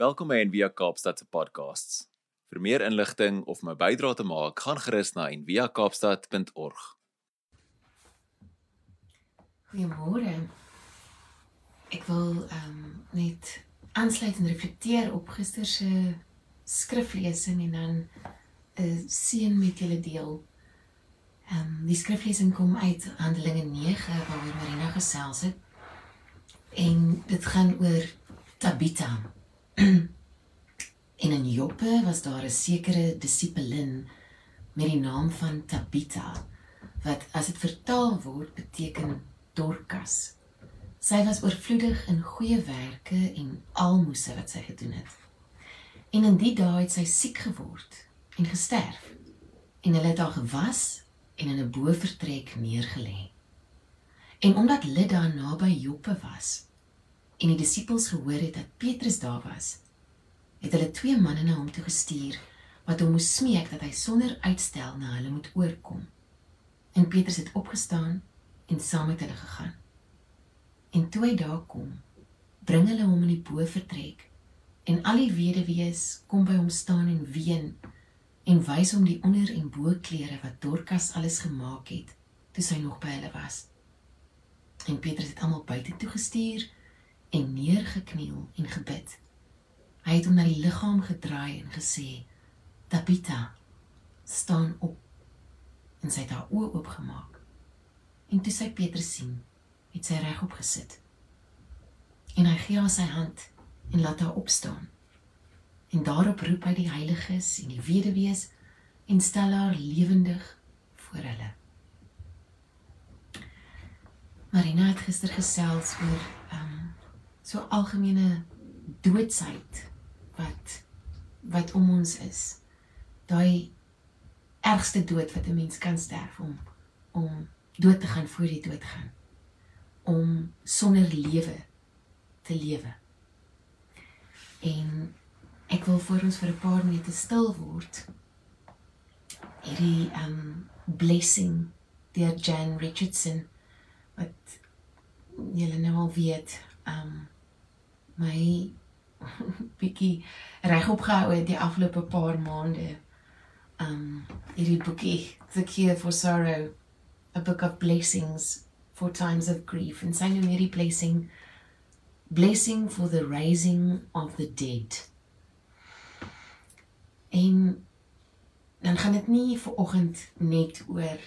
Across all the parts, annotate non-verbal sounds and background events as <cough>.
Welkom by Envia Kaapstad se podcasts. Vir meer inligting of my bydrae te maak, gaan gerus na enviakaapstad.org. Goeiemôre. Ek wil ehm um, net aansluit en reflekteer op gister se skriflesing en dan 'n seën met julle deel. Ehm um, die skriflesing kom uit Handelinge 9 waaroor Marina gesels het. En dit gaan oor Tabitha. <clears throat> en in Joppe was daar 'n sekere dissipelin met die naam van Tabitha wat as dit vertaal word beteken Dorcas. Sy was oorvloedig in goeie werke en almoses wat sy gedoen het. En in die dae het sy siek geword en gesterf. En hulle het haar gewas en in 'n bovertrek neergelê. En omdat Lydda naby Joppe was en die disippels gehoor het dat Petrus daar was, het hulle twee manne na hom toe gestuur wat hom moes smeek dat hy sonder uitstel na hulle moet oorkom. En Petrus het opgestaan en saam met hulle gegaan. En toe hy daar kom, bring hulle hom in die bovertrek en al die weduwees kom by hom staan en ween en wys hom die onder en bo klere wat Dorcas alles gemaak het toe sy nog by hulle was. En Petrus het almal buite toe gestuur en neergekniel en gebid. Hy het hom na die liggaam gedraai en gesê: "Tabitha, staan op." En sy het haar oë oopgemaak. En toe sy Petrus sien, het sy regop gesit. En hy gee haar sy hand en laat haar opstaan. En daarop roep hy die heiliges en die weduwees en stel haar lewendig voor hulle. Marina het gister gesels oor so algemene doodsheid wat wat om ons is. Daai ergste dood wat 'n mens kan sterf om om dood te gaan voor jy dood gaan. Om sonder lewe te lewe. En ek wil vir ons vir 'n paar minute stil word. Hierdie um blessing deur Jan Richardson wat julle nou al weet, um my <laughs> bietjie regop gehou het die afgelope paar maande. Um hierdie boekie, The Cure for Sorrow, a book of blessings for times of grief and sy noem hierdie blessing blessing for the raising of the dead. En dan gaan dit nie vir oggend net oor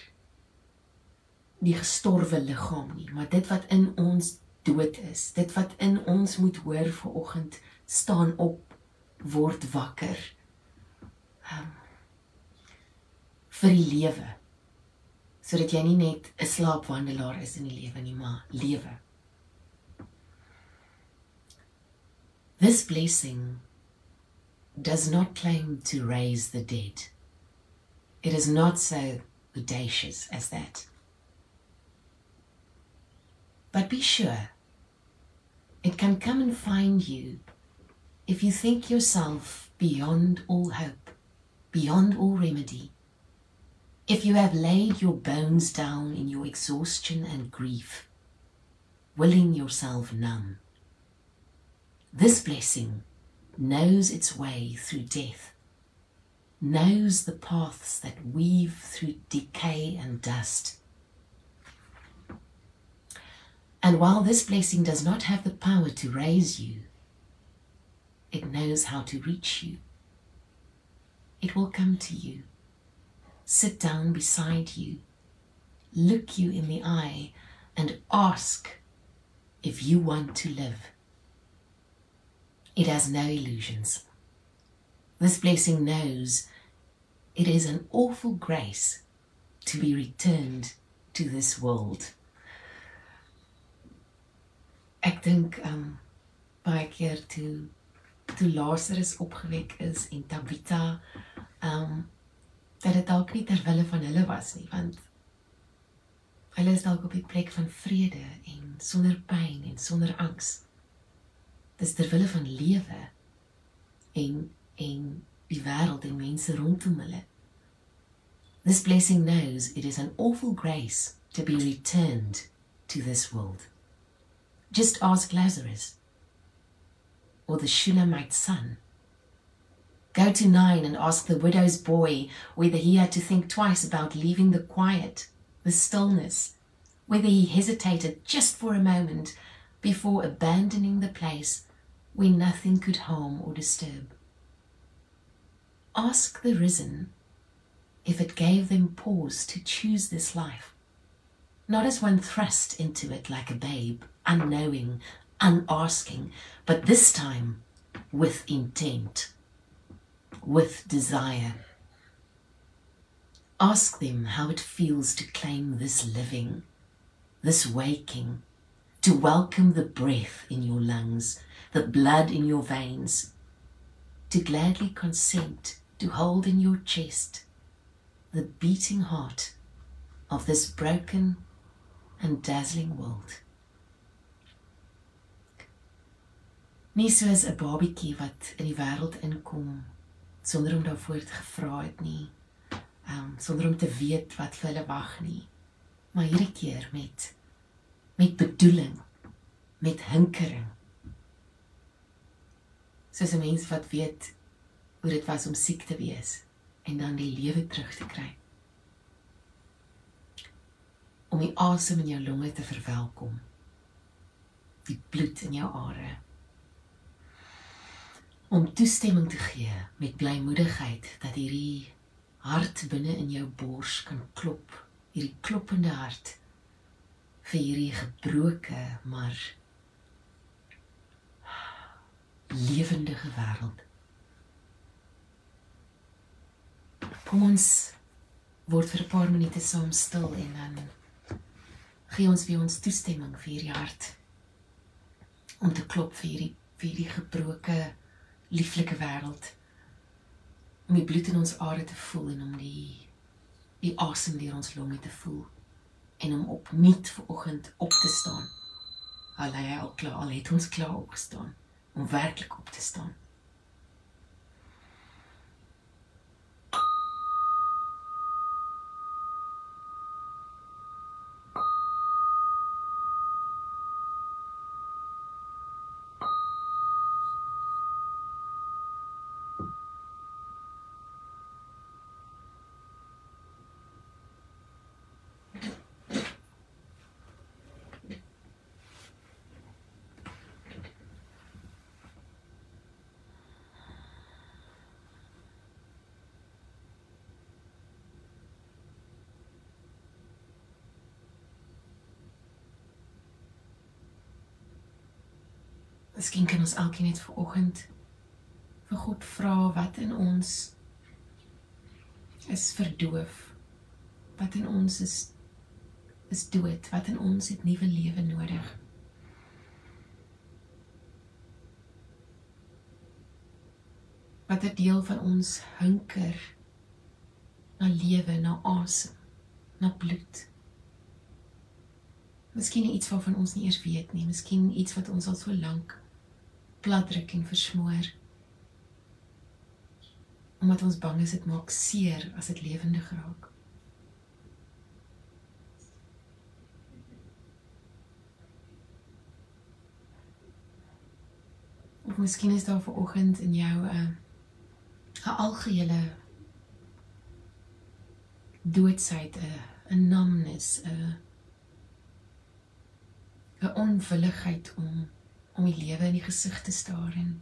die gestorwe liggaam nie, maar dit wat in ons dood is, dit wat in ons moet hoor vir oggend staan op word wakker um, vir die lewe sodat jy nie net 'n slaapwandelaar is in die lewe nie maar lewe This blessing does not claim to raise the dead. It is not so audacious as that. But be sure, it can come and find you if you think yourself beyond all hope, beyond all remedy, if you have laid your bones down in your exhaustion and grief, willing yourself numb, this blessing knows its way through death, knows the paths that weave through decay and dust. And while this blessing does not have the power to raise you, it knows how to reach you. It will come to you, sit down beside you, look you in the eye, and ask if you want to live. It has no illusions. This blessing knows it is an awful grace to be returned to this world. Ek dink um baie keer toe toe Lazarus opgewek is en Tabitha um dat dit dalk nie ter wille van hulle was nie want hulle is dalk op die plek van vrede en sonder pyn en sonder angs dis ter wille van lewe en en die wêreld en mense rondom hulle This blessing knows it is an awful grace to be returned to this world. Just ask Lazarus. or the Shulamite son. Go to nine and ask the widow's boy whether he had to think twice about leaving the quiet, the stillness, whether he hesitated just for a moment before abandoning the place where nothing could harm or disturb. Ask the risen if it gave them pause to choose this life, not as one thrust into it like a babe, unknowing, unasking, but this time with intent, with desire. Ask them how it feels to claim this living, this waking, to welcome the breath in your lungs, the blood in your veins, to gladly consent to hold in your chest the beating heart of this broken and dazzling world. Nie soos 'n babietjie wat in die wêreld inkom sonder om daarvoor te gevra het nie. Um sonder om te weet wat vir hulle wag nie. Maar hierdie keer met met bedoeling, met hinkering. Soos 'n mens wat weet hoe dit was om siek te wees en dan die lewe terug te kry. Om die asem in jou longe te verwelkom. Die bloed in jou are om toestemming te gee met blymoedigheid dat hierdie hart binne in jou bors kan klop, hierdie kloppende hart vir hierdie gebroke maar lewendige wêreld. Kom ons word vir 'n paar minute saam stil en dan gee ons vir ons toestemming vir hierdie hart om te klop vir hierdie vir hierdie gebroke lieflike wêreld om die bloed in ons are te voel en om die die asem deur ons longe te voel en om opnuut ver oggend op te staan. Al hy al klaar, al het ons klaar opgestaan om werklik op te staan. Miskien kan ons elkeen net vir oggend vir God vra wat in ons is verdoof. Wat in ons is is dood, wat in ons het nuwe lewe nodig. Wat 'n deel van ons hunker na lewe, na asem, na bloed. Miskien iets waarvan ons nie eers weet nie, miskien iets wat ons al so lank platdruk en versmoor. Omdat ons bang is dit maak seer as dit lewendig raak. Of miskien is daar ver oggend in jou 'n uh, 'n algehele doodsheid 'n 'n numbness 'n 'n onwilligheid om om die lewe in die gesig te staar en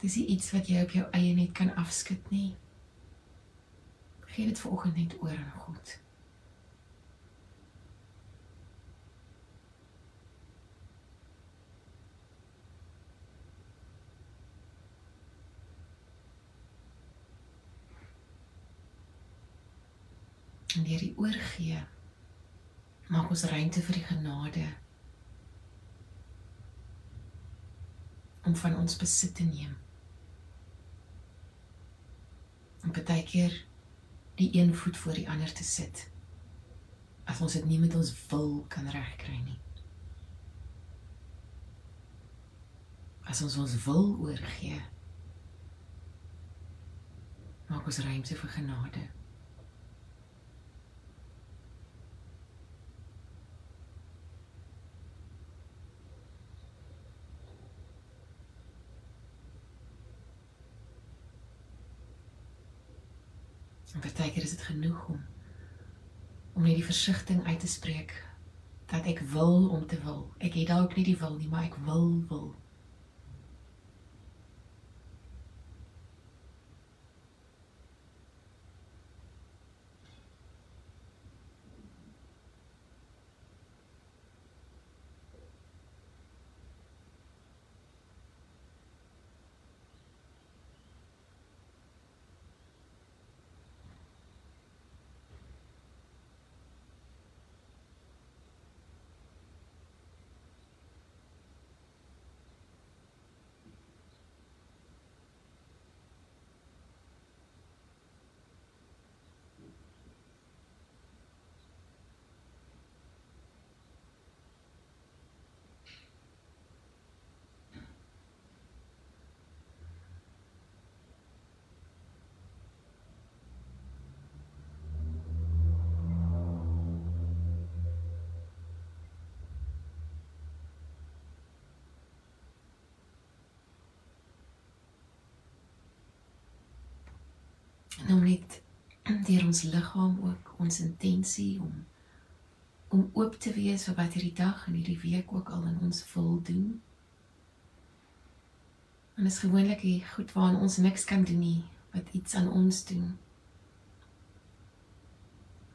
dis nie iets wat jy op jou eie net kan afskud nie. Gee dit vir oggend net oor aan God. En deur die oorgee maak ons ruimte vir die genade om van ons besit te neem. En baie keer die een voet voor die ander te sit. As ons dit nie met ons wil kan regkry nie. As ons ons wil oorgee, maak ons ruimte vir genade. En partykeer is dit genoeg om om net die versigtiging uit te spreek dat ek wil om te wil. Ek het dalk nie die wil nie, maar ek wil wil. En om net deur ons liggaam ook ons intensie om om oop te wees vir wat hierdie dag en hierdie week ook al in ons wil doen. En is gewoonlik hier goed waaraan ons niks kan doen nie, wat iets aan ons doen.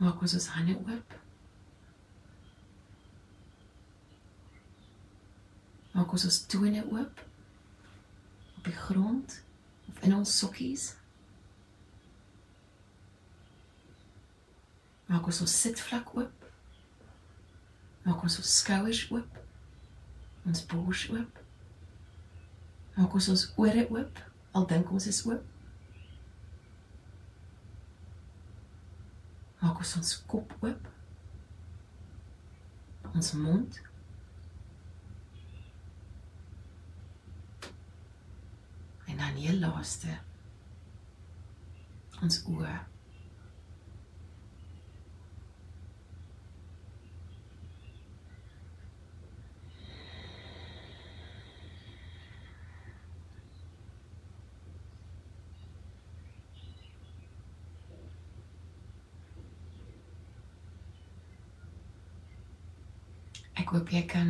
Maak ons ons hande oop. Maak ons ons tone oop op die grond of in ons sokkies. Maak ons ons sitvlak oop. Maak ons ons skouers oop. Ons bors oop. Maak ons ons ore oop al dink ons is oop. Maak ons ons kop oop. Ons mond. En dan heel laaste ons oë. Ek hoop jy kan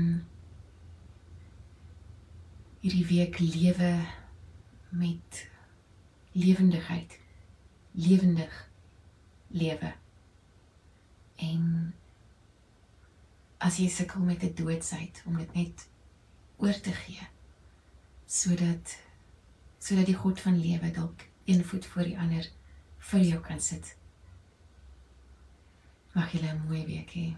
hierdie week lewe met lewendigheid. Lewendig lewe. En as jy sukkel met 'n doodsheid om dit net oor te gee sodat sodat die God van lewe dalk een voet voor die ander vir jou kan sit. Mag jy 'n mooi week hê.